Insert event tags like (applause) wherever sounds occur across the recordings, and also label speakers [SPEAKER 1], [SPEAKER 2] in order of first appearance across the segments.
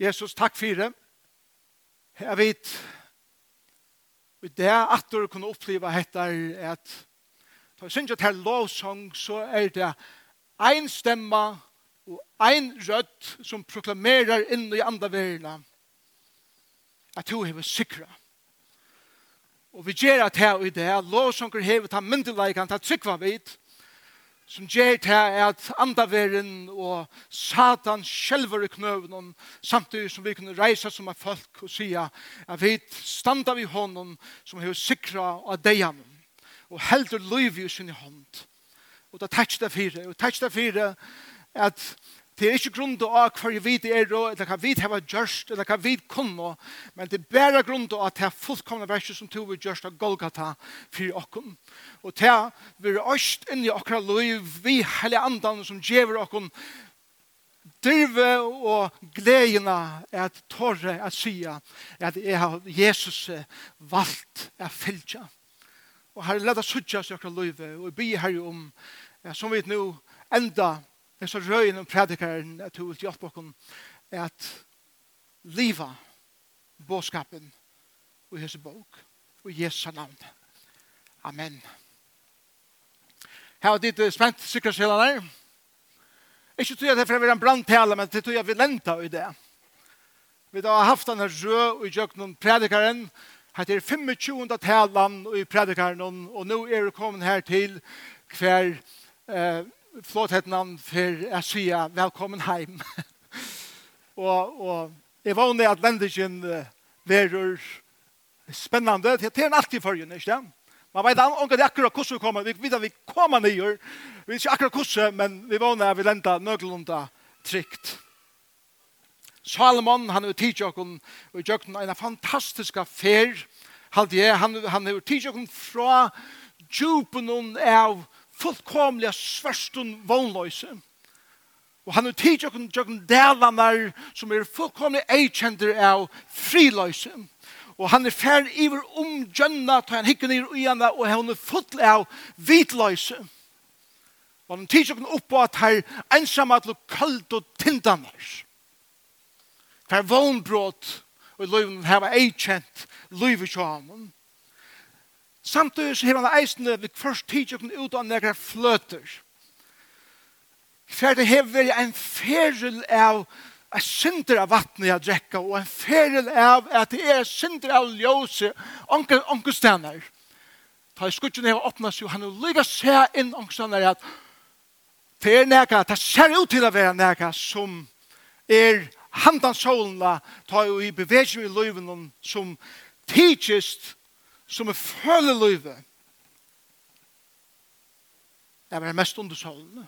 [SPEAKER 1] Jesus, takk for det. Jeg vet, og det er at du kunne oppleve dette er at da jeg synes at her lovsang, så er det en stemme og en rødt som proklamerer inn i andre verden at du hever sikra. Og vi gjør at her og i det, lovsanger hever ta myndelægan, ta trykva vidt, som gjør til at andaveren og satan skjelver i knøven samtidig som vi kunne reise som er folk og si at vi standa vi hånden som er sikra av deian og heldur liv i sin hånd. Og det. Er det fire og tætst det fire at Det er ikke grunn til å hva vi er, eller hva vi har gjort, eller hva vi kunne, men det er bare grunn til at det er fullkomne verset som tog vi gjort av Golgata for oss. Og det er vi er øst inn i okra liv, vi hele andan som gjør oss dyrve og gledene at tåre at sige at jeg har Jesus valgt at fylgja. Og her er det suttja oss i okra liv, og vi byr her om, som vi nå enda Jeg så røyen om predikaren at du vil hjelpe oss at liva bådskapen og hese bok og Jesu navn. Amen. Her var ditt spent sikkerhetskjellene her. Ikke tog jeg det for å være en brandtale, men det tog jeg vi lenta i det. Vi har haft denne rød og gjøkken predikaren, Her er 25. talan i predikaren, og nå er vi kommet her til hver eh, flott hett navn for jeg sier velkommen heim. (laughs) og, og jeg vanlig at vendingen uh, verur spennende. Det er alltid for ikke det? Man vet ikke onka det akkurat hvordan vi kommer. Vi vet at vi kommer nye. Vi vet ikke akkurat hvordan, men vi vanlig at vi lenda nøglunda trygt. Salomon, han er tidsjokken, og jøkken er en fantastisk affær. Han han er tidsjokken fra djupen av fullkomliga svärstun vånløse. Og han har tid jokken jokken delanar som er fullkomlig eikjender av friløse. Og han er fær iver om gjønna til han hikken nir uianna og han er full av vitløse. Og han tid jokken oppå at her ensamme at lokalt og tindamars. Fær vånbrot og løyven hava eikjent løyve sjåhanen. Samtidig så har han eisende vi først tidsjøkken ut av nekra fløter. For det har vært en feril av en synder av vattnet jeg drekka, og en feril av at det er synder av ljøse onkel, onkel stener. Ta i skutjen har åpnet seg, og han har lyga seg inn stener at det er nekka, det ser ut til å være nekka som er handan solna, ta i bevegelsen i løyven som tidsjøst som er føleløyve, det er mest undersålende.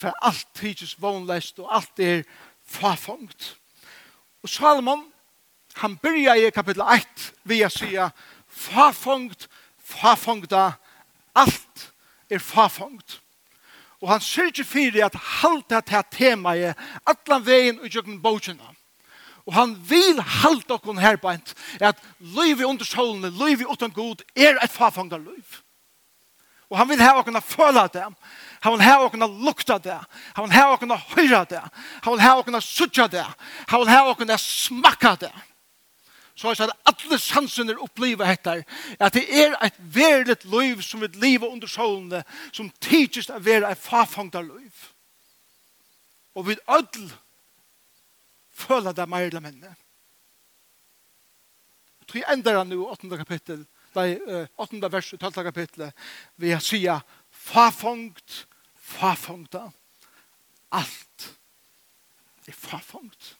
[SPEAKER 1] For alt tidsis vånlest og alt er fafongt. Og Salomon, han byrja i kapitel 1 via å sige farfangt, farfangta, alt er fafongt. Og han sier ikke fyrir at halda til temaet, atlan vegin og jøkken bogjennom. Og han vil halda okkur her på ent, at liv under undersålene, liv i utan god, er et farfangda liv. Og han vil ha okkur føla det, han vil ha okkur lukta det, han vil ha okkur høyra det, han vil ha okkur sutja det, han vil ha okkur smakka det. Så er det alle sansen oppleva hettar, at det er et verligt liv som vil liv under solen, som tidsist er verlig et farfangda liv. Og vi ødel føler det mer eller mindre. Jeg tror jeg ender han nå, 8. kapittel, nei, 8. vers, 12. kapittel, ved å si farfångt, farfångt Alt er farfångt.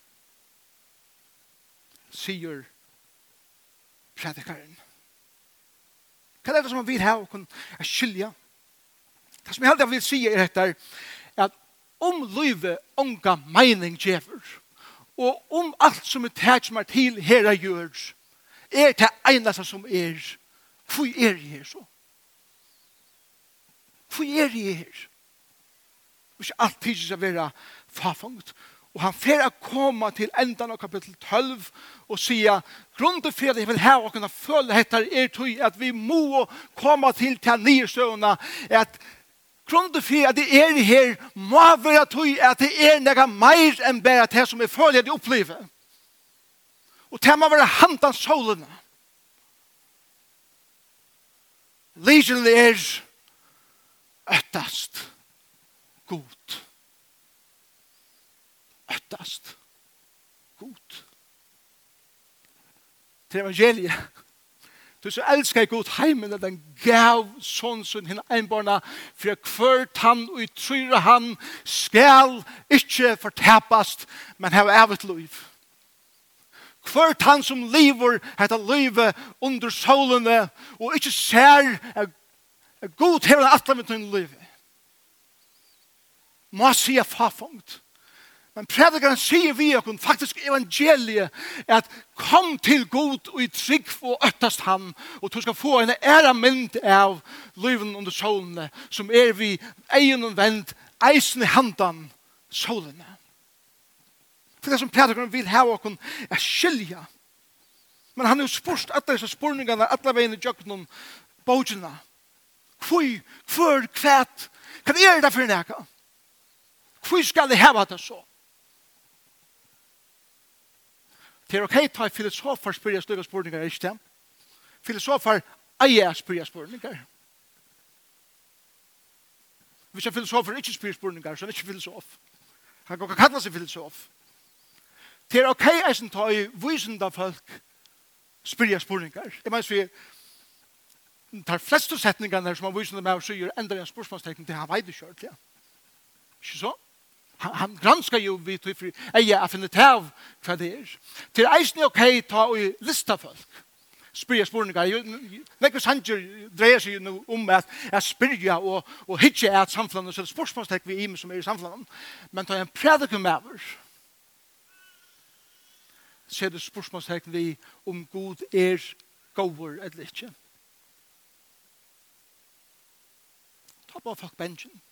[SPEAKER 1] Sier predikaren. Hva er det som han vil ha og kunne skilja? Det som jeg heldig vil si er etter at om livet unga mening gjever, og om alt som er tæt som er til her er gjør, er det eneste som er, hvor er jeg her så? Hvor er jeg her? Hvis alt tid skal være farfangt. Og han fer å komme til enden av kapittel 12 og sier, grunden til at jeg vil ha å kunne føle dette er tog at vi må komme til til nye støvende, at grunden for at det er her, må være tøy at det er noe mer enn bare det som er følger det opplever. Og det må være handen solene. Lysen er øttast god. Øttast god. Til evangeliet Du så elskar jeg god heimen at han gav sånn som henne einbarna for hvert han og i tryre han skal ikke fortapast men ha evet liv. Hvert han som lever hetta livet under solene og ikke ser er god hever med hun livet. Må si sier fafångt Men predikaren sier vi okkur, faktisk evangeliet, at kom til god og i trygg og øttast ham, og du skal få en æra mynd av liven under solene, som er vi egen og vend, eisen i handan solene. For det som predikaren vil ha okkur er skilja. Men han har jo spurt at disse spurningene, alle veien i jøkkenen, bogene. Hvor, hvor, kvæt, hva er det for nekka? Hvor skal det heva det så? Det er ok ta i filosofer spyrja stygge spurningar, ikke det? Filosofer eier spyrja spurningar. Hvis en filosofer ikke spyr spurningar, så er han ikke filosof. Han kan ikke kalla seg filosof. Det er ok eisen ta i vysenda folk spyrja spurningar. Jeg mener vi tar fleste setningar som han vysenda med og sier enda en spørsmålstekning til han veide kjørt, ja. Ikke så? Han, han granskar jo vi tog fri eie affinitav hva det er. Til eisen er ok ta og lista folk. Spyrja spurningar. Nekker sanger dreier seg jo om at jeg spyrja og, og hitje er samflanen, så det er spørsmålstek vi i meg som er i samflanen. Men ta en predikum med oss. så er det spørsmålstek vi om god er gover eller ikke. Ta på folk benjen.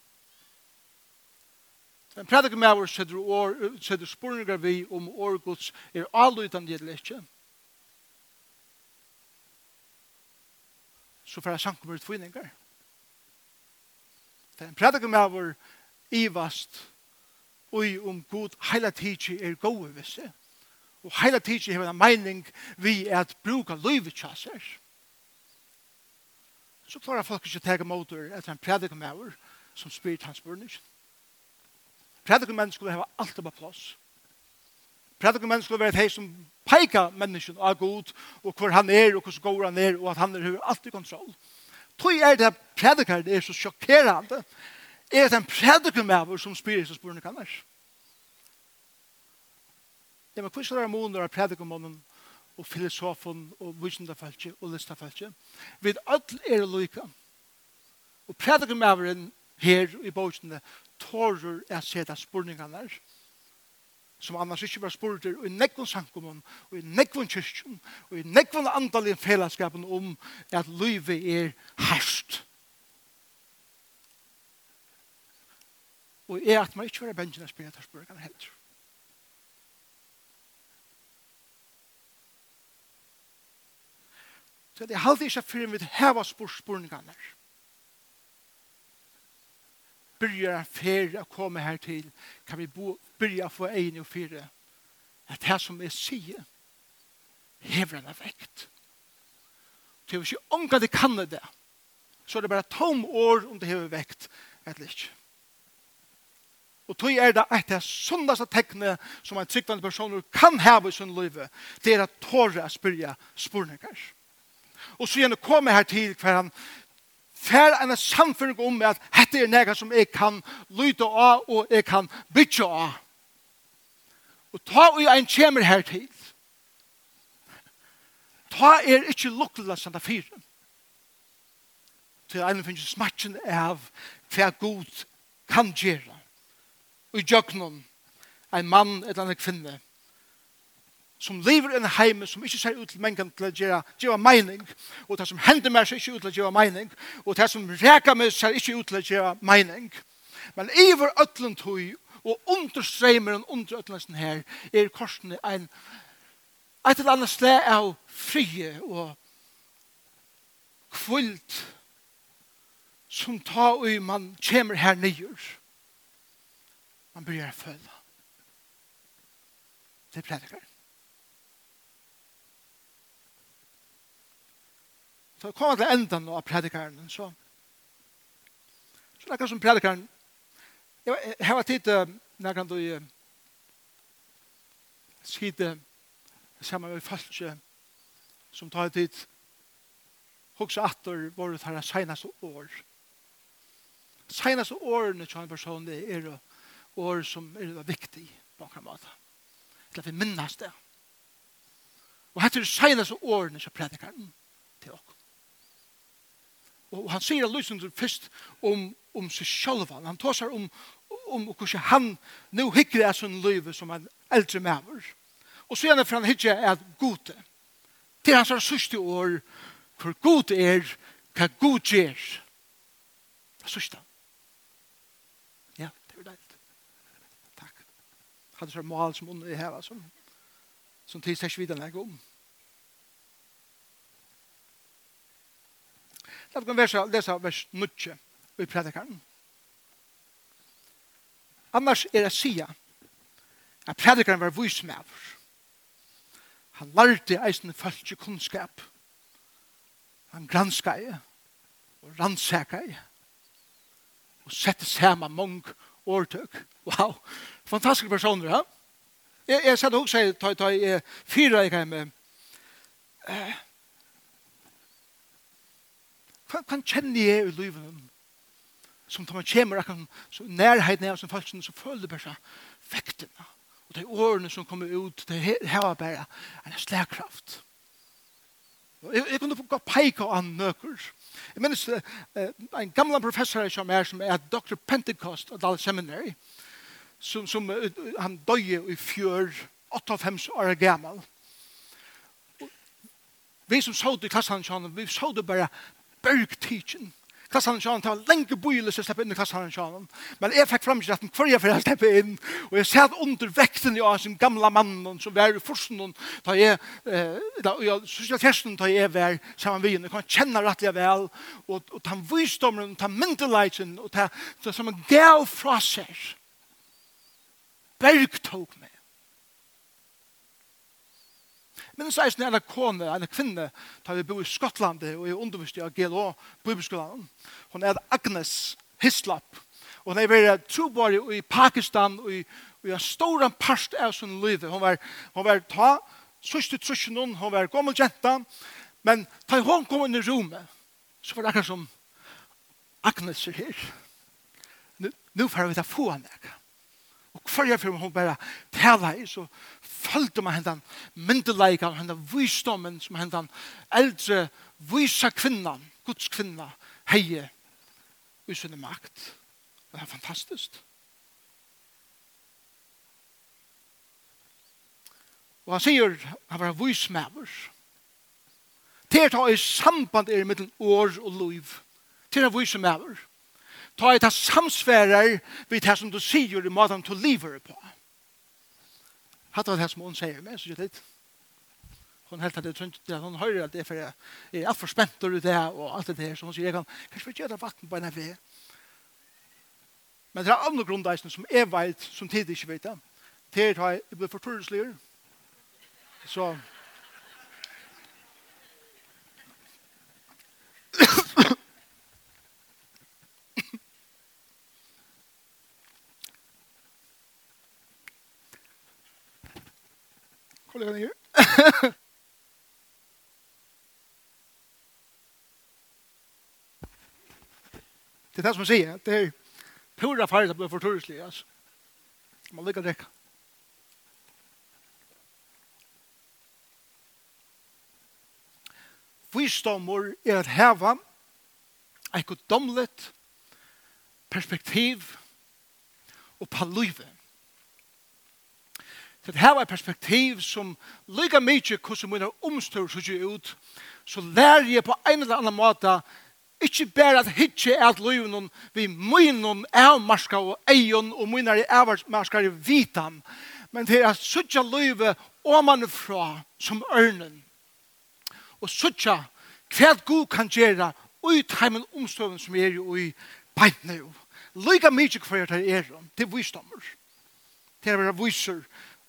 [SPEAKER 1] En prædikum med oss setter, år, setter spurningar vi om årgods er allutan det eller ikke. Så får jeg samkommer utvinningar. Det er en prædikum med oss ivast ui om god heila tidsi er gode visse. Og heila tidsi hever en meining vi er at bruka livet tjasser. Så klarar folk ikke tega motor etter en prædikum med oss som spyrir hans burnisen. Predikum menn skulle hava alt upp plass. Predikum menn skulle være et hei som peika menneskjen av god, og hvor han er, og hvordan går han er, og at han er alt i kontroll. Tøy er det predikar, det er så sjokkerande, er det en predikum av som spyr Jesus borne kan er. Ja, men hvordan er måneder av predikumånen og filosofen og vysendafeltje og listafeltje. Vi er alle er lykka. Og predikumaveren her i bøkene tårer at seta spurningene der, som annars ikke var spurter og i nekvun sankumon, og i nekvun kyrkjum og i nekvun andal i fellesskapen om at livet er harst og er at man ikke var bensin at spyrir at spurningene heller Så det er alltid ikke fyrir vi heva spurningarna byrjar fer å komme her til, kan vi byrja få en og fire, at det som er sige, hever han vekt. Til hvis ikke omgå det kan det, så er det bare tom år om det hever vekt, eller ikke. Og tog er det et av sundaste tekne som en tryggvande person kan heve i sin liv, det er at tåre å spyrja spurningar. Og så gjerne komme her til hver han fer en samfunn om at dette er nega som jeg kan lyde av og jeg kan bytje av. Og ta og en kjemer her til. Ta er ikke lukkelig lukkla sanda fyra. Til en finnes smatjen av hva god kan gjøre. Og i jøknon en mann eller en kvinne som lever i en heim som ikke ser ut til mengen til å gjøre, gjøre mening, og det som hender meg ser ikke ut til å gjøre mening, og det som reker meg ser ikke ut til å gjøre mening. Men i vår øtlen tog, og understreimeren under øtlensen her, er korsene en, et eller annet sted av frie og kvult som tar og man kommer her nyer. Man börjar føle. Det predikar. ta koma til enden av predikaren, så så lakka som predikaren jeg var tid når kan du skite sammen med falske som tar tid hoksa atter våre tar seneste år Seneste årene til en person det er år som er viktig på en måte til at vi minnes det og hette er seneste årene til predikaren til oss Og han sier lysende først om, om seg selv. Han tar seg om, om hvordan han nå hikker er sånn løyve som en eldre maver. Og så gjerne for han hikker er gode. Til hans sørste år, hvor god er, hva god gjør. Det sørste. Ja, det er deilig. Takk. Hadde så mål som under i heva som, som tids er svidan jeg om. La oss lese vers 9 i predikaren. Annars er det sida at predikaren var vysmæver. Han lærte eisen falsk kunnskap. Han granskade og rannsakade og sette sammen mong årtøk. Wow, fantastiske personer, ja? Jeg, jeg satt også, jeg tar, tar, jeg, fyra jeg kan med, eh, hva, hva kjenner jeg i livet? Som tar man kommer, akkurat så nærheten av som folk så føler bare vektene. Og de årene som kommer ut, det her var bare en slagkraft. Jeg, jeg kunne gå peika av nøkker. Jeg minnes uh, en gammal professor som er, som er Dr. Pentecost av Dal Seminary, som, som uh, han døye i fjør, 58 år gammal. Vi som så det i klassen, vi så det bare bergtidsjen. Klassan Sjan, det var lenge bøyle som slipper inn i Klassan Sjan. Men jeg fikk fremsett den før jeg fikk slapp inn, og jeg satt under vekten av sin gamla mannen som var i forsen, da jeg, da jeg synes jeg da jeg var sammen med henne, kan kjenne rettelig vel, og, og ta visdommen, ta myndeleisen, og ta, ta som en gav fra seg. Berg tok meg. Men så er det en kone, en kvinne, da vi bor i Skottland og er undervist i GLO Bibelskolen. Hun er Agnes Hislop. Og hun er vært trobar i Pakistan og i, og i en stor part av sin liv. Hun var, hun var ta, sørste trusjen hun, hun var gammel jenta. Men da hun kom inn i rommet, så var det akkurat som Agnes er her. Nå, nu får vi ta få henne akkurat hver jeg hun bare tala i, så følte man hendan myndeleika, hendan visdommen som hendan eldre visa kvinnan, Guds kvinna, heie, i sinne makt. Det er fantastisk. Og han sier, han var vismæver. Det er ta i samband er mellom år og liv. Det er vismæver. Det ta i ta samsfærer vid det som du sier i måten du lever på. Hatt var det som hun sier, men så gjør det litt. Hon helt at det trønt, hon hører at det er for jeg er alt for spent og det og alt det her, så hon sier, jeg kan kanskje vi gjøre vatten på en av det. Men det er andre grunndeisen som er veit, som tid ikke vet det. Det er at jeg blir forturresligur, så det han gjør. (laughs) det er det som jeg sier, det er pura færre som blir for turislig, altså. Man lykker drekka. Visdommer er at heva eit godomlet perspektiv og på livet Så det her var et perspektiv som lykker mye hvordan mine omstår så ikke ut, så lærer jeg på en eller annen måte ikke bare at hitje er at løyven vi mynum er marska og eion og mynar er marska i vitan, men det er at suttja løyve omanifra som ørnen og suttja hva god kan gjøre ut teimen omstøven som er jo i beintene jo. Lyga mykje hver det er, det er visdommer. Det er viser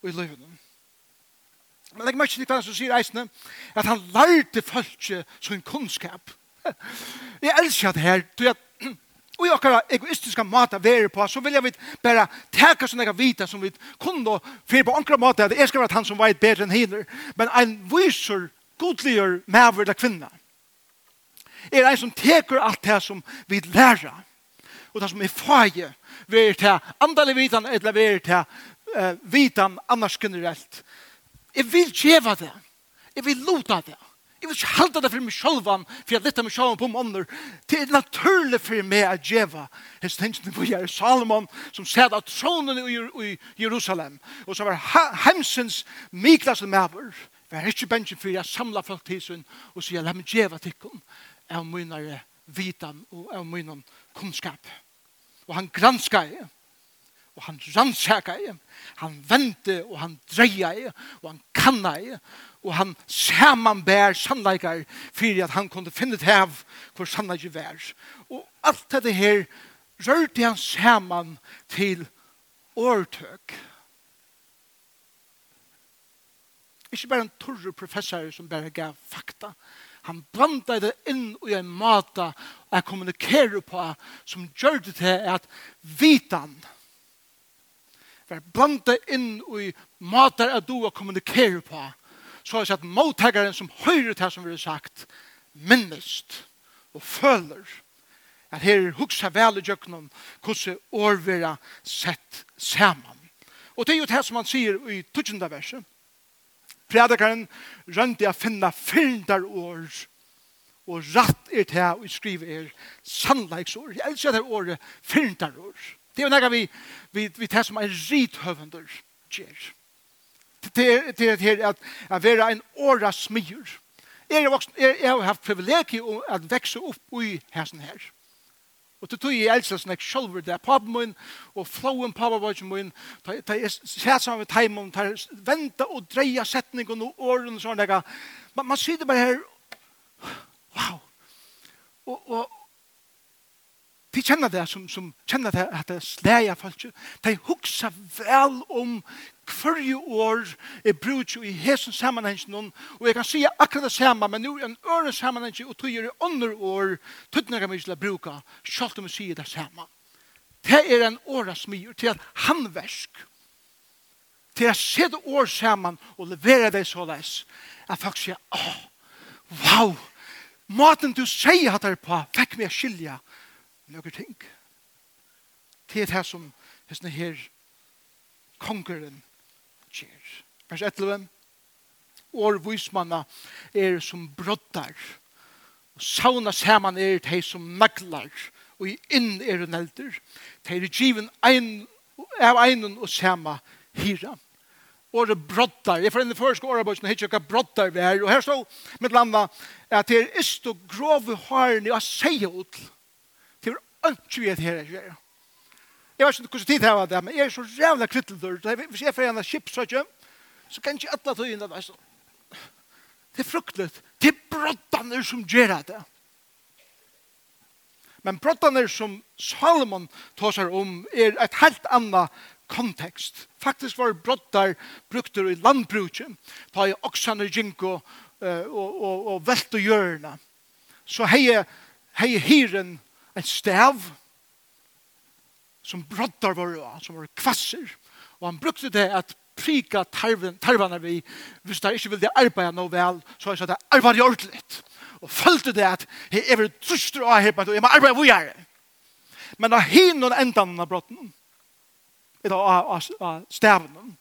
[SPEAKER 1] i livet. Men legg mørkje til hva som sier eisene, at han lærte følge som kunnskap. Jeg elsker det her, du vet, og i okkara egoistiska mata vere på, så vilja vi bare teka sånne vita som vi kunne fyrir på ankra mata, at jeg skal være han som veit bedre enn hinner, men en viser godliggjør maver av kvinna. Er en som teker alt det som vi lærer, og det som er fag, vi er til andalig vitan, eller vi er til uh, vitan annars generellt. Jeg vil djeva det. Jeg vil lota det. Jeg vil ikke halda det for meg sjolvan, for jeg lette meg sjolvan på måneder. Det er naturlig for meg at djeva. Hest tenkte på Jerusalem, Salomon, som sæd av tronen i Jerusalem, og som var hemsens Miklas og Mæver. Jeg er ikke bensjen for jeg samla folk til sin, og sier, la meg djeva tikkum, av mynare vitan og av mynan kunnskap. Og han granskar jeg og han rannsaka i, han vente og han dreia i, og han kanna i, og han samanbær sannleikar fyrir at han kunde finne til av hvor sannleikar vær. Og alt dette her rørte han saman til årtøk. Ikke bare en torre professor som bare gav fakta, Han blanda det inn i en mata og jeg kommunikerer på som gjør det til at vitan var blanda inn i matar at du og kommunikere på, så er det at mottageren som høyrer til som vi har sagt, minnest og føler at her hugsa vel i jøkkenen hvordan år sett saman. Og det er jo det som han sier i 12. verset. Predikaren rønte å finne fyrndar år og ratt er det jeg skriver er sannleiksår. Jeg elsker det året fyrndar år. Det er jo nægge vi, vi, vi tar som en rithøvender gjør. Det er det at, at vera en åra smyr. Jeg, er voksen, jeg, jeg har haft privilegiet at vekse opp i hessen her. Og til tog jeg elsker sånn jeg selv det er min, og flowen pappa papabagen min, da jeg ser sammen med timen, da jeg venter og dreier setningen og årene og sånn. Man, man sier det bare her kjenner det som, som kjenner det at det slæger folk, de hukser vel om hverje år er bruk i hesen sammenhengen, og jeg kan si akkurat det samme, men nå er en øre sammenhengen, og tog er i andre år, kan vi ikke bruke, selv om vi sier det samme. Det er en åra smyr til at han versk til å det år sammen og levere det så les at folk sier, åh, wow, maten du sier at det er på, fikk meg å skilje, løkker ting. Det er det som hessene her kongeren skjer. Vers 11. År vismanna er som brottar. og sauna saman er de som naglar, og inn er en elder. De er given ein, av einen og sama hyra. Året brottar. Jeg får inn i første årarbøysen og hittir hva brottar vi er. Og her står mitt landa at det er ist og grove harni og seieutl ønsker jeg her jeg gjør. Jeg vet ikke hvordan tid jeg var det, men jeg er så jævla kvittler. Hvis jeg får en kjipsøkje, så kan jeg ikke alle tog inn det. Det er fruktelig. Det er brottene som gjør det. Men brottene som Salomon tar seg om er et helt annet kontekst. Faktisk var brottar brukte i landbruket, ta i oksene ginko og, og, og, og velt og hjørne. Så hei, hei hyren en stav som broddar var som var kvasser. Og han brukte det at prika tarven, tarvene vi hvis de ikke ville arbeide noe vel, så er det arbeid ordentlig. Og følte det at jeg er truster og arbeid, og jeg må arbeide hvor jeg er. Men da hin og endan av brotten, eller av stavene,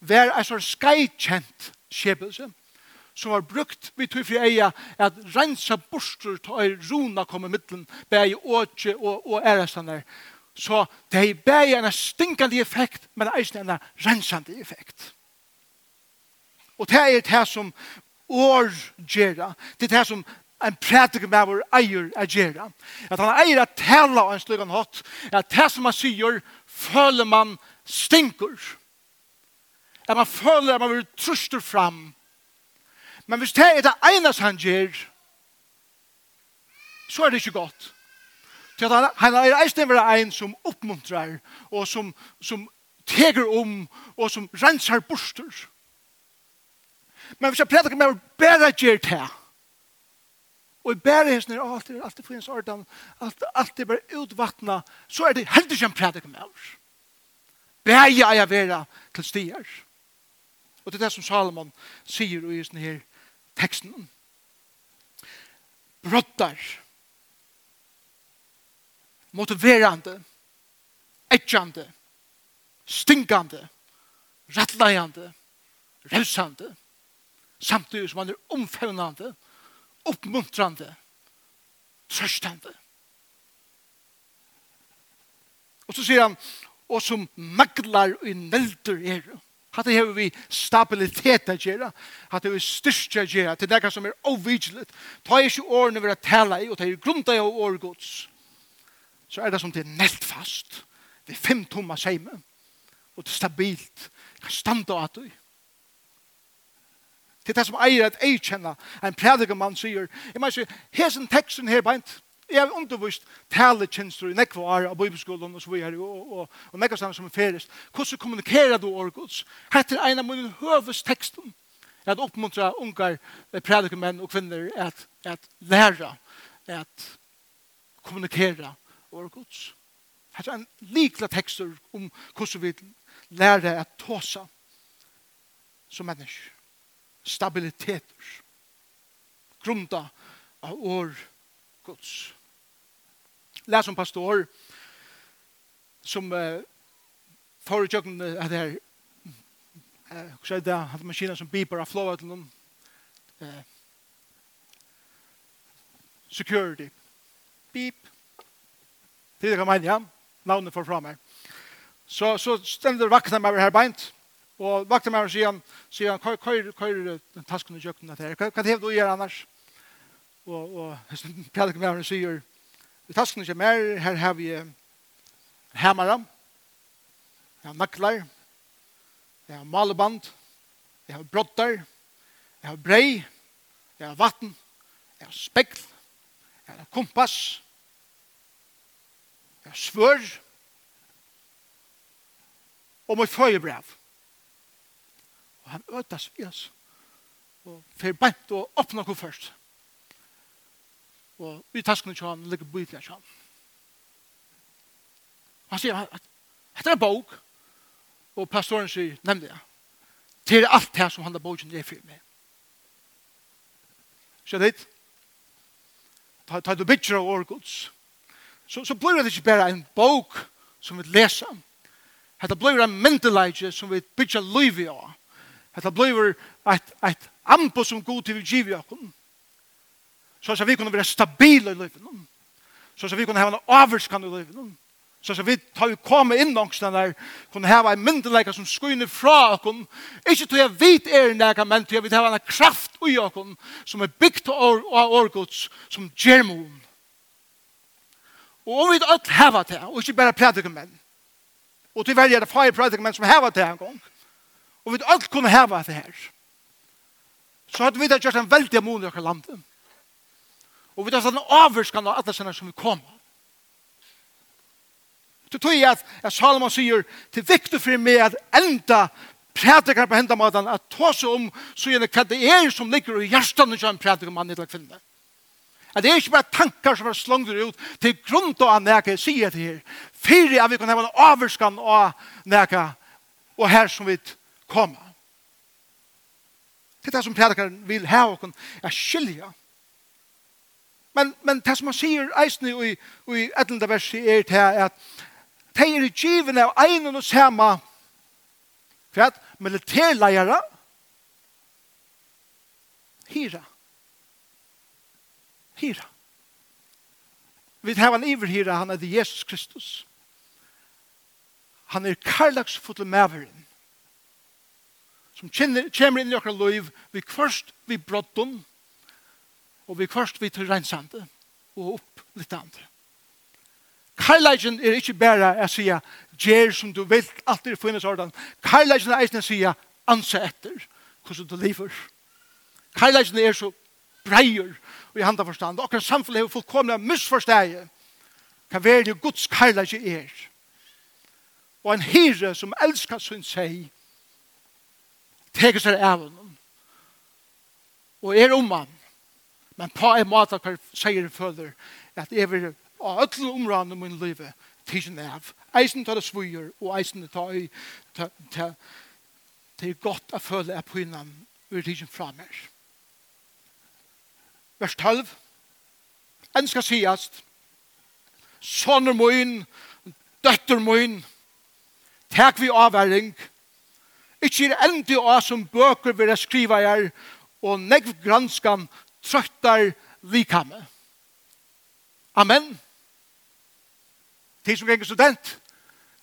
[SPEAKER 1] var en sånn skajkjent skjebelse, som var brukt vi tog fri eia at rensa borster til ei runa kom i middelen bei åtje og, og ærestander så det er bei en stinkande effekt men eisen en rensande effekt. Og det er det som år gjerra det er det som en prædik med vår eier er gjerra at han eier at tala av en slugan hatt at det som han sier føler man stinker at man føler at man vil truster fram. Men hvis det er det eneste han gjør, så er det ikke godt. Til at han er eisen være en som oppmuntrar, og som, som teger om, og som rensar borster. Men hvis jeg prædikar med å bæra gjør det, og i bæra hans nere, alt er alltid finnes ordan, alt, alt er bare utvattna, så er det heldig ikke en prædikar med oss. Bæja er jeg vera til stier. Og det er det som Salomon sier i sin her teksten. Brottar. Motiverande. Etjande. Stinkande. Rattleiande. Revsande. Samtidig som han er omfevnande. Uppmuntrande. Trøstande. Og så sier han, og som maglar i nelder er. Hatta hevur vi stabilitet at gera. Hatta hevur styrkja at gera. Til nekka som er ovigilet. Ta er ikkje årene vera tala i, og ta er grunda i av årgods. Så er det som det er nelt fast. Det er fem tomma seime. Og det er stabilt. Det kan standa av du. Det er det som eier at jeg kjenner. En prædikamann sier, jeg må si, hesen teksten her beint, Jeg har undervist talekjenster i nekva år av bibelskolen og så videre, og, og, og nekva sammen som er ferist. Hvordan kommunikerer du årgods? Hette er en av mine høvesteksten. Jeg har oppmuntra ungar predikumenn og kvinner at, at læra, at kommunikera årgods. Hette er en likla tekster om hvordan vi lærer at tåsa som mennesker. Stabiliteter. Grunda av årgods. Guds lær som pastor som uh, får i tjøkken at det uh, hva er det, hatt maskiner som biper av flåa til noen uh, security. Beep til det kan mene, ja? Navnet får fra meg så, så stender vakna meg her beint og vakna meg og sier han sier han, hva er den tasken i tjøkken at det her. Hva er det du gjør annars? Og, og prater med meg og sier I tasken ikke mer, her har vi hemmere, jeg har nakler, jeg har maleband, jeg har brotter, jeg har brei, jeg har vatten, jeg har spekl, jeg har kompass, jeg har svør, og mitt føyebrev. Og han øtas vi oss, og fer bant og åpner henne først. Og i taskene til han ligger bøyfla til han. Han sier at dette er en bok, og pastoren sier, nevn det, til alt det som han har boken er for meg. Skjønner litt? Ta, ta du bytjer av årgods. Så, så blir det ikke bare en bok som vi leser. Hetta blir en myndeleidje som vi bytjer liv i av. Hetta blir et, et ampo som god til vi giver i okken. Så så vi kunne være stabile i livet. Så så vi kunne ha en avvarskan i livet. Så så vi tar jo komme inn noen der, kunne ha en myndelegger som skyner fra oss. Ikke til jeg vet er en leger, men til jeg vil ha en kraft i oss som er bygd av årgods som gjermoen. Og om vi alt har det, og ikke bare prædiker menn, og til velger det fire prædiker menn som har det en gang, og vi alt kunne ha det her, så hadde vi da gjort en veldig mån i okker landet. Og vi tar sånn avvurskan av alle sina som vi kom. Du tog i at, at Salomon sier til viktig for meg at enda prædikar på henda maten at ta seg om så gjerne hva det er som ligger i hjertan som en prædikar mann i dag kvinne. At det er ikke bare tankar som er slongdur ut til grunn til å neka sier det her. Fyre at vi kan ha en avvurskan av neka og her som vi kommer. Det er det som prædikar vil ha og å skilja. Det Men, men det som han sier eisne i, i etlende verset er til at de er givene av egen og samme for at militærleiere hyra. Hyra. Vi har en iverhyra, han er Jesus Kristus. Han er karlagsfotle maveren som kommer inn i okra liv vi først vi bråttom og vi først vi til rensande og opplittande. Karlægen er ikke bare å si «Gjer som du vil, alltid finnes ordan». Karlægen er eisen å si «Anse etter hvordan du lever». Karlægen er så breier og i handa forstand. Akkurat samfunnet er fullkomlig misforsteg hva er det Guds karlægen er. Og en hyre som elskar sin seg teker seg av honom og er om han Men på en måte hver sier føler at jeg vil av alle områdene i min liv tidsen av. Eisen tar det svøyer og eisen tar i det er godt å føle at pynan er tidsen fra meg. Vers 12. En skal sies sonner min, døtter min, tek vi avværing, Ikke er endi av som bøker vil jeg skrive her, og negv granskan trøttar likamme. Amen. Til som ganger student,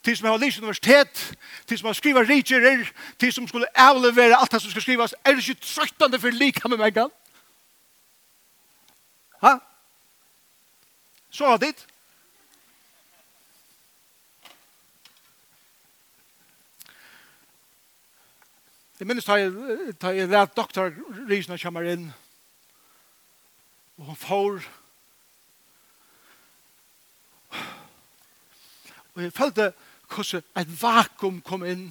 [SPEAKER 1] til som har lyst universitet, til som har skriva rigerer, til som skulle avlevere alt det som skal skrivas, er det ikke trøttande for likamme mengan? Ha? Så har dit. Jeg minnes da jeg, da jeg lærte kommer inn, Og hun får. Og jeg følte hvordan et vakuum kom inn.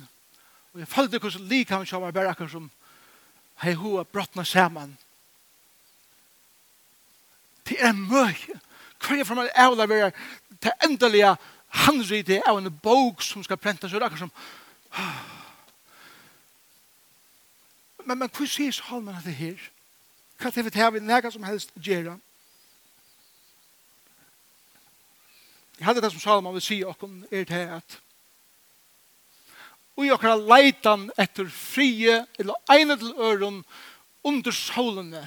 [SPEAKER 1] Og jeg følte hvordan likam som var bare akkurat som hei hoa brottna saman. Det er møy. Hva er for meg ævla det være det endelige handrite av en bok som skal prenta seg akkurat som (sighs) Men, men hva sier Salman av det her? hva det er vi nega som helst gjerra. Jeg hadde det som Salman vil si okken er til at og i okkara leitan etter frie eller egnet til øren under solene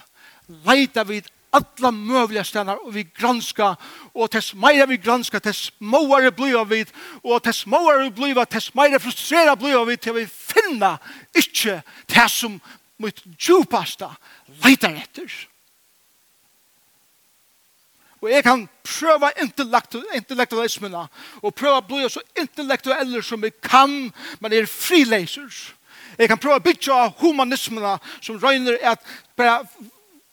[SPEAKER 1] leita vi alla mövliga stenar og vi granska og tess meira vi granska tess måare blir vi og tess måere blir vi, tess meira frustrera blir vi til vi finna ikkje det som mitt djupasta leitar etter. Og jeg kan prøve intellektualismene og prøve å bli så intellektueller som jeg kan, men jeg er frileiser. Jeg kan prøve å bytja humanismene som røyner at bare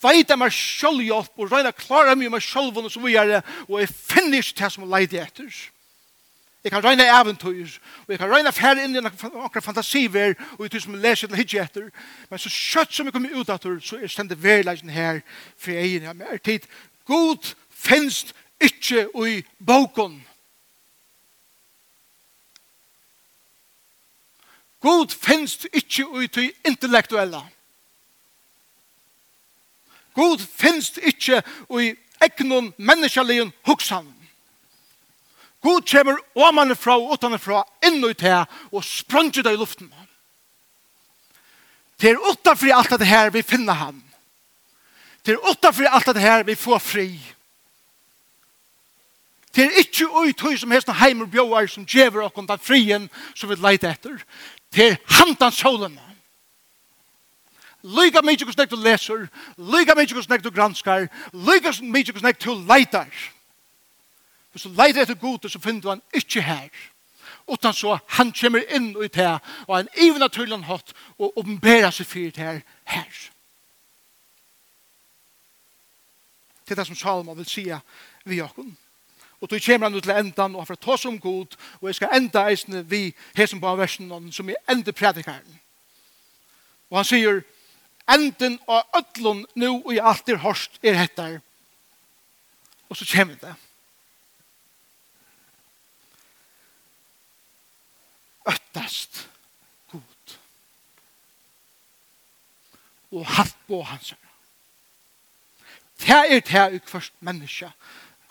[SPEAKER 1] veita meg sjølvhjelp og røyna klara meg meg sjølvhånden og så videre, og jeg finner ikke det som jeg leide etter. Jeg kan røyne eventyr, og jeg kan røyne færre inn i noen fantasiver, og i tog som leser til hitje etter. Men så kjøtt som jeg kommer ut etter, så er stendet verleisen her, for jeg er mer tid. God finnes ikke i boken. God finnes ikke i det intellektuelle. God finnes ikke i egnon menneskelige hoksan. God kommer omanifra og utanifra inn og ut her og sprunger det i luften. Det er utanfri alt det her vi finner han. Det er utanfri alt det her vi får fri. Det er ikke ui tøy som hesten heimer bjóar som djever og den frien som vi leite etter. Det er handan solen. Lyga mykje hos nek du leser, lyga mykje hos nek du granskar, lyga mykje hos nek du leitar. Lyga Hvis du leiter etter gode, så finner du han ikke her. Utan så han kommer inn og ut her, og han even naturlig hatt, og åpenberer seg fyrt her, her. Det er det som Salma vil si vi åkken. Og då kommer han ut til endan, og han får ta som god, og jeg skal enda eisene vi, her som bare versen, som er enda predikaren. Og han sier, enden av ødlån, nu og i alt er hørst er hettar. Og så kommer det. øttast god. Og hatt på hans herre. Det er det jeg først menneske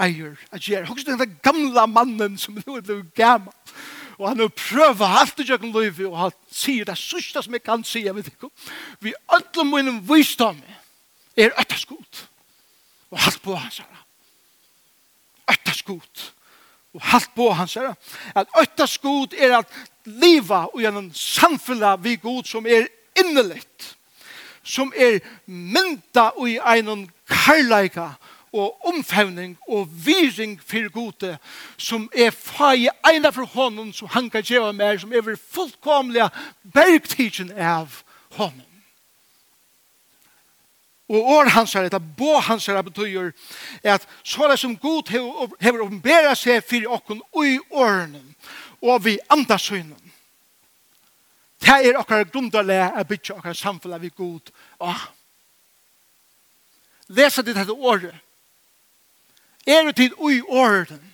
[SPEAKER 1] eier at gjøre. Hva er den gamle mannen som nå er blevet gammel? Og han har prøvd alt i jøkken livet, og han sier det sørste som jeg kan si, jeg vet ikke. Vi alle mine visdomme er øttast god. Og hatt på hans herre. Øttast god og halt på hans her, At øktas god er at liva og gjennom samfunnet vi god som er innelikt. Som er mynda og i einon karlaika og omfevning og viring for gode som er fag i eina for hånden som han kan gjøre mer som er fullkomlige bergtidsen av hånden. Og år hans er, eller bo hans er, betyr at sånn som god hever åpenbæra seg fyrir okken ui årene og vi andasøynen. Det er okkar grundarlega a bytja okkar samfunnet vi god Ah. Lesa ditt dette året. Er det tid ui årene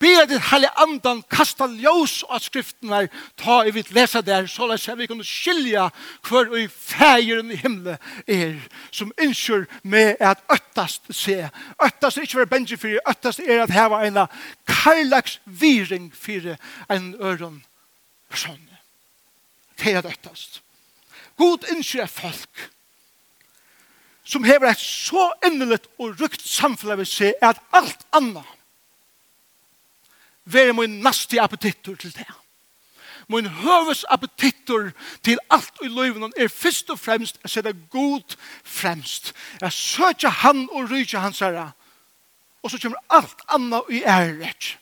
[SPEAKER 1] Be at det hele andan kasta ljós av skriften her, ta i vitt lesa der, så la seg vi kunne skilja hver og i fægeren i himle er, som innskjør med at øttast se. Øttast er ikke være benji fyrir, øttast er at heva eina karlags viring fyrir en øron person. Det er at øttast. God innskjør er folk som hever et så innelig og rukt samfunnet vil se at alt annet være min nasti appetittur til det. Min høves appetittur til alt i løyven er først og fremst å sette god fremst. Jeg søker han og ryker hans herre. Og så kommer alt anna i æret.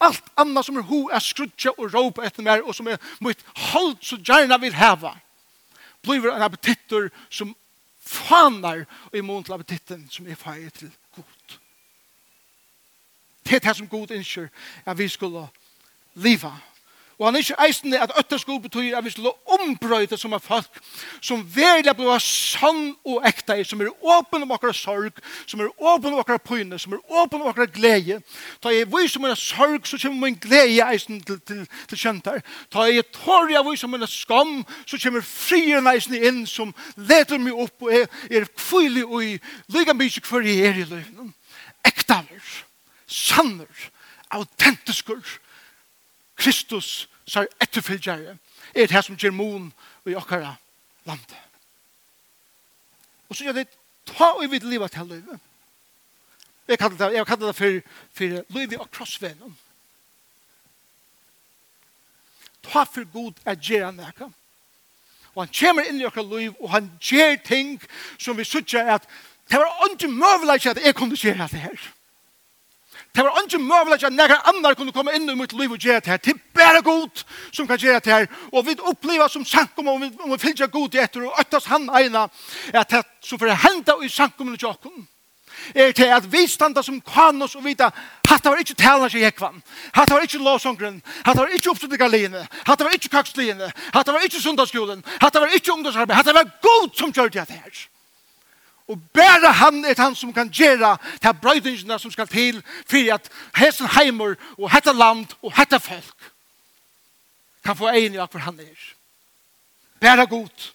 [SPEAKER 1] Alt anna som er ho er skrutja og råpa etter mer og som er mitt hold så gjerne vil heva. Blir en appetittur som fanar og mån til appetitten som er feir til Det er det som god innskjer at vi skulle liva. Og han er ikke eisende at øtter skulle bety at vi skulle ombrøyde som er folk som velja blir sann og ekta i, som er åpen om akkurat sorg, som er åpen om akkurat pyne, som er åpen om akkurat glede. Ta jeg vi som er sorg, så kommer min glede eisende til, til, til kjøntar. Ta jeg tår jeg vi som er skam, så kommer frien eisende inn som leder meg opp og er, er kvile og i lyga mye hver jeg er i løyven. Ekta vers sanner, autentiskur, Kristus sær etterfylgjere, er det som gjør mon i okkara landet. Og så gjør det, ta og vidt livet til livet. Jeg kallar det, jeg kallar det for, for livet og krossvenen. Ta for god er gjerne nekka. Og han kommer inn i okkara liv, og han gjør ting som vi sutja at det var ikke møvelig at jeg kunne gjøre det her. Det var ikke mulig at noen andre kunne komme inn i mitt liv og gjøre det her. Det er bare god som kan gjøre det her. Og vi opplever som sankum om vi, om vi fyller god i etter og øttes han ene at det som får hende i sankum og jokken er til at vi standa som kan oss og vita hatt var ikkje talan seg jekvan hatt var ikkje lovsongren hatt var ikkje oppstudika line hatt var ikkje kaksline hatt var ikkje sundagsskolen. Hatt var ikkje ungdomsarbeid. Hatt var god som gjør det her. Og bare han er han som kan gjøre de brøydingene som skal til for at hesten heimer og hette land og hette folk kan få egen i hva han er. Bare god.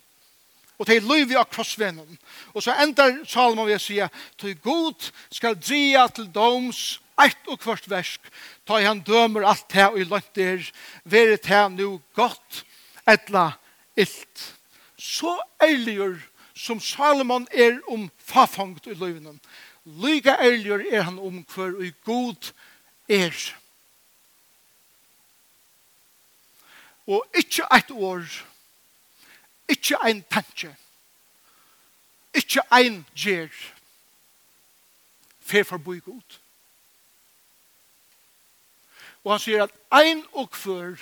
[SPEAKER 1] Og til løyvi av krossvennen. Og så endar Salomon ved å si til god skal dria til doms eit og kvart versk ta han dømer alt det og i lønter være det nu godt etla illt. Så ærliggjør som Salomon er om fafangt i løyvnen. Lyga ærligere er han om hver og god er. Og ikke et år, ikke ein tanke, ikke ein gjer, fer forbi god. Og han sier at ein og hver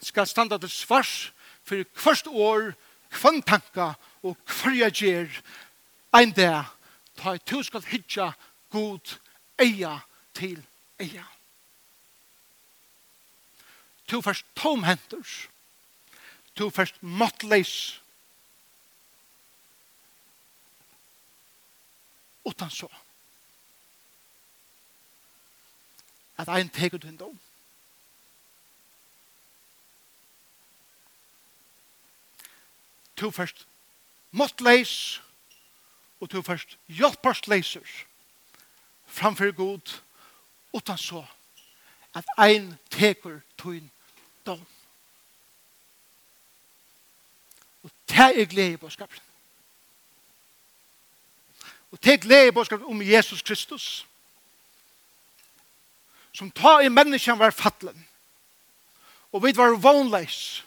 [SPEAKER 1] skal standa til svars for hvert år, kvann tanka og hverja gjer ein der ta i to skal hitja god eia til eia. To først tomhenters, to først måttleis, utan så. At ein teker du hindom. To først måttleis, og du først hjelperstleiser framfor god, utan så at ein teker tøyn dom. Og det er glede i bådskapen. Og det er glede i bådskapen om Jesus Kristus, som tar i menneskene var fattelen, og vi var vånleis,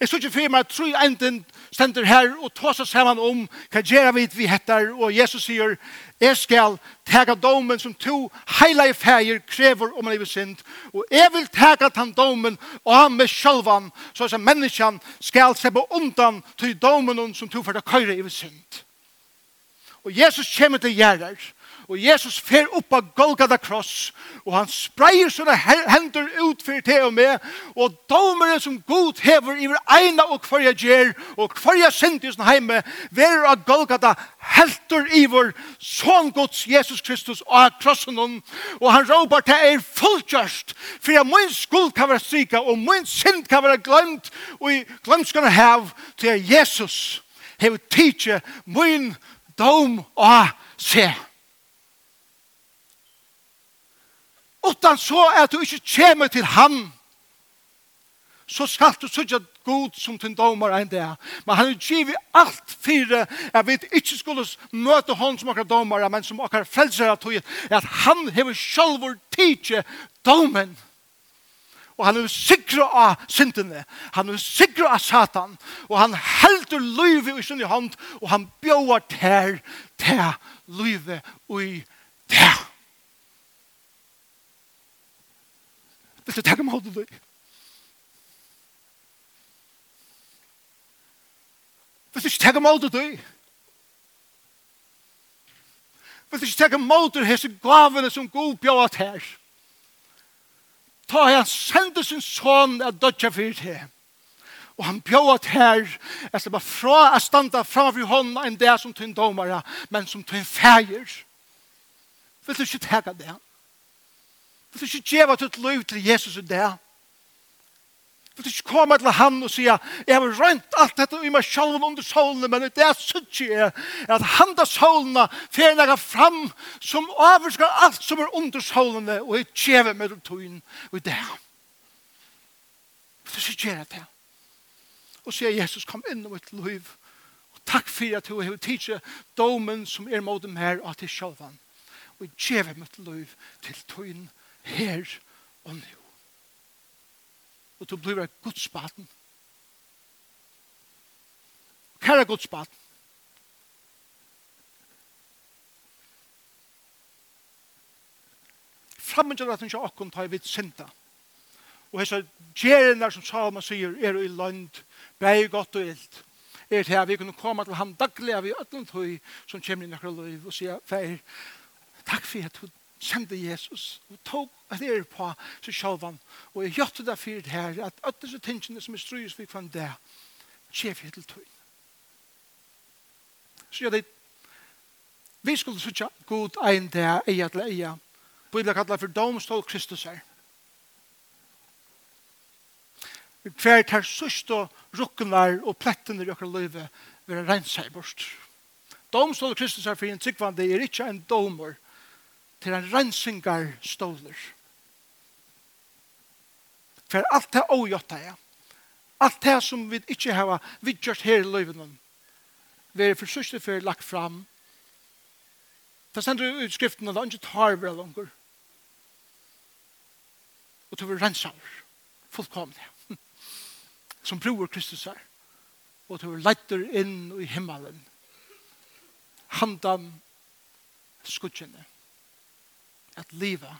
[SPEAKER 1] Jeg tror ikke for meg at tro enden stender her og tar seg sammen om hva gjør vi vi heter, og Jesus sier, jeg skal tega domen som to heilige feir krever om livet synd, og jeg vil tega den domen og med sjølvan, så at menneskene skal se på undan til domen som to for å køyre i synd. Og Jesus kommer til gjerrer, Og Jesus fer opp av Golgata kross, og han spreier sånne hender ut for det og med, og domeren som god hever iver eina og kvarja gjer, og kvarja synd i sånne heime, ver av Golgata helter iver sånn gods Jesus Kristus av krossen hon, og han råper til er fulltjørst, for jeg min skuld kan være strika, og min synd kan være glemt, og i glemskene hev til Jesus hever tidsje min dom av seg. utan så at du ikke kommer til ham, så skal du sørge god som til domar enn det. Men han giv i alt fire, jeg vet ikke skulle møte hon som akkurat domar, men som akkurat frelser at tog, at han hever sjølvor tidsje domen. Og han er sikra av syndene, han er sikra av satan, og han heldur løyve i sin hånd, og han bjøver ter, ter løyve i ter. Vil du takke meg hodet du? Vil du ikke takke meg hodet du? Vil du ikke takke meg hodet hese gavene som god bjøret her? Ta han sende sin son av dødja fyrir til Og han bjøret her, jeg slipper fra å standa framfor hånden enn det som tøyn domare, men som tøyn feir. Vil du ikke tega det? Vil du ikke gjøre ditt liv til Jesus i det? Vil du ikke komme til han og si jeg har rønt alt dette i meg selv under solene, men det er sånn jeg at han da solene fer jeg fram som avvarsker alt som er under solene, og jeg gjør med tøyen og det. Vil du ikke gjøre det? Og sier Jesus, kom inn i mitt liv, og takk for at du har tidset domen som er mot dem her, og til sjølven. Og jeg gjør mitt liv til tøyen her og nå. Og du blir et godsbaten. Hva er godsbaten? til at hun ikke akkurat tar vidt sinta. Og hessa gjerna som Salma sier er i land, bæg godt og ilt. Er til at vi kunne komme til ham daglig av i ötlund høy som kommer i nekra løy og sier, Fær, takk for at du kjente Jesus og tog at det er på seg selv og jeg gjør det for det her at alle disse tingene som er strøys vi kan det kjef helt til tog så gjør det. Vi skulle sitte god ein det eia til eia. Bibelen kallar for domstol Kristus her hver tar sørst og rukkenar og plettene i okker løyve vil rense i bort. Domstol Kristus her for en tryggvande er ikke en domer, til en rensingar ståler. For alt det ågjøtta er, alt det som vi ikke har vidgjørt her i løyvenen, vi er for sørste for lagt fram. Da sender vi ut skriften, og det er ikke tar vi langer. Og til vi rensaver, fullkomne, (laughs) som bror Kristus er, og til vi leiter inn i himmelen, handan skudgjene at leva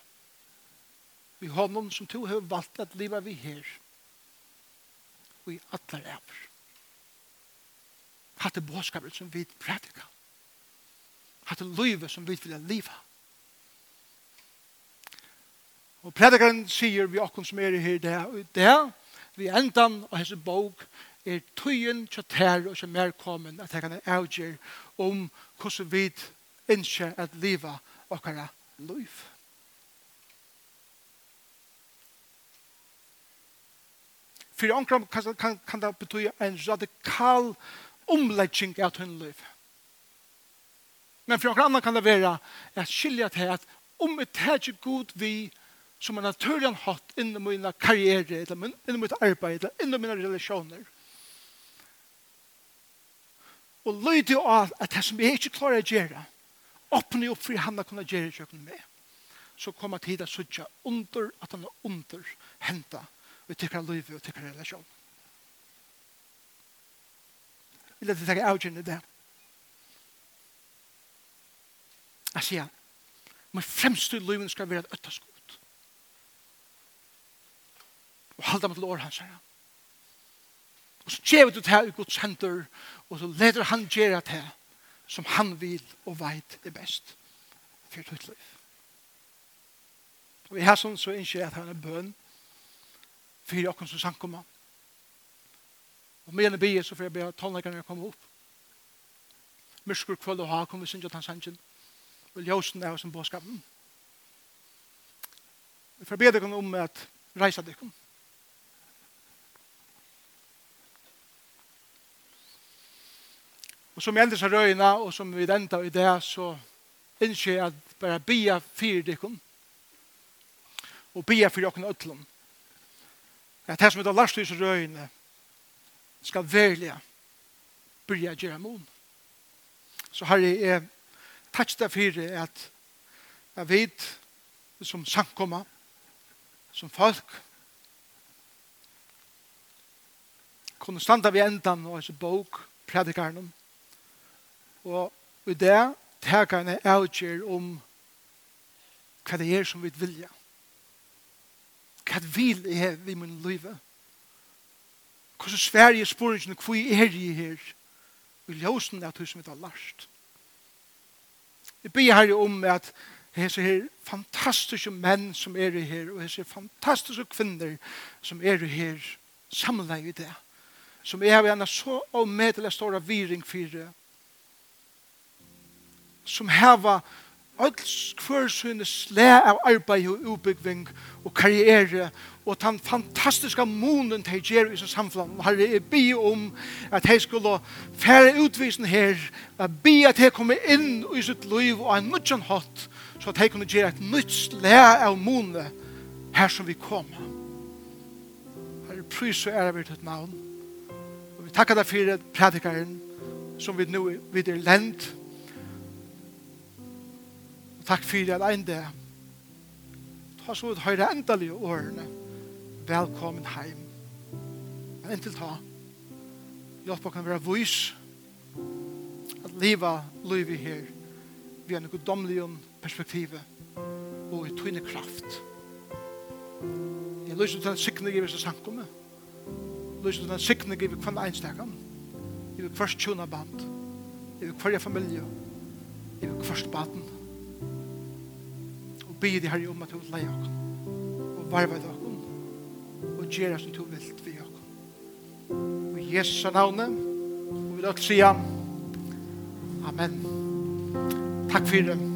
[SPEAKER 1] vi honom som to har valgt at leva vi her og i atler æver hatt det båskapet som vi prædika hatt det livet som vi vil leva og prædikaren sier vi okkur som er her det og det vi endan og hese bok er tøyen tjatær og som er kommet at jeg kan avgjør om hvordan vi innskje at leva okkara liv. For omkring kan, kan, kan det bety en radikal omlegging av tunn liv. Men for omkring kan det være at skilja til at om et tætje god vi som en naturlig hatt innen min karriere, innen mitt arbeid, innen mine relasjoner. Og løy av at det som jeg ikke klarer å gjøre, åpne opp for han å kunne gjøre kjøkken med. Så kommer tid å sutja under at han er under henta og tykker liv og tykker relasjon. Vil jeg tenke avgjørende det? Jeg sier, men fremst i livet skal være et øttaskot. Og halda meg til år hans her. Og så gjør du det her i Guds hender, og så leder han gjøre det her som han vil og veit det best for ditt liv. Og i her sånn så innskjer jeg at han er bøn for dere som sankommer. Og med en bie så får jeg be at tannleggerne kommer opp. Myrskur kvöld og ha kommer vi synger at han sangen og ljósen er hos en båskapen. Vi får be dere om at reisa dere Og som jeg av og som vi enda i det, så innskje jeg at bare bia fyrir dikken, og bia fyrir okken ødlom. At her som vi da lærst hos røyene, skal velja byrja gjerra mon. Så herre, jeg takk deg fyrir at jeg vet som samkomma, som folk, kunne standa vi endan og hans bok, predikarnum, Og i det tar han avgjør om hva det er som vi vilja. Hva vil jeg i min liv? Hvordan svær jeg spør ikke hva er jeg her? Vi løsen det at som vi har lært. Jeg ber her om at hese her fantastiske menn som er her, og hese fantastiske kvinner som er her, samleie i det. Som er vi en så omedelig store viring for som heva alls hver sine slæ av arbeid og utbyggving og karriere og den fantastiska månen de gjør i sin samfunn. Herre, jeg bi om at jeg skulle fære utvisen her, at bi at jeg kommer inn i sitt liv og en nødjan hatt, så at jeg kunne gjøre et nytt slæ av måne her som vi kommer. Herre, prys og ære vi et navn. Og vi takker deg for predikaren som vi nå vidder lendt, Takk fyrir at ein dag. Ta så ut høyre endelig årene. Velkommen heim. Men inntil ta. Hjelp å kan være vois. At liva livet her. Vi har noe domlige perspektiv. Og i tøyne kraft. Jeg lyser til den sikne giver som sankomme Lyser til den sikne giver kvann einstekan. i hver først tjona band. i hver familie. i hver først baden bygge de herre om at du vil leie oss og varve deg oss og gjøre som du vil vi oss. Og i Jesu navnet og vi vil også si Amen. Takk for det.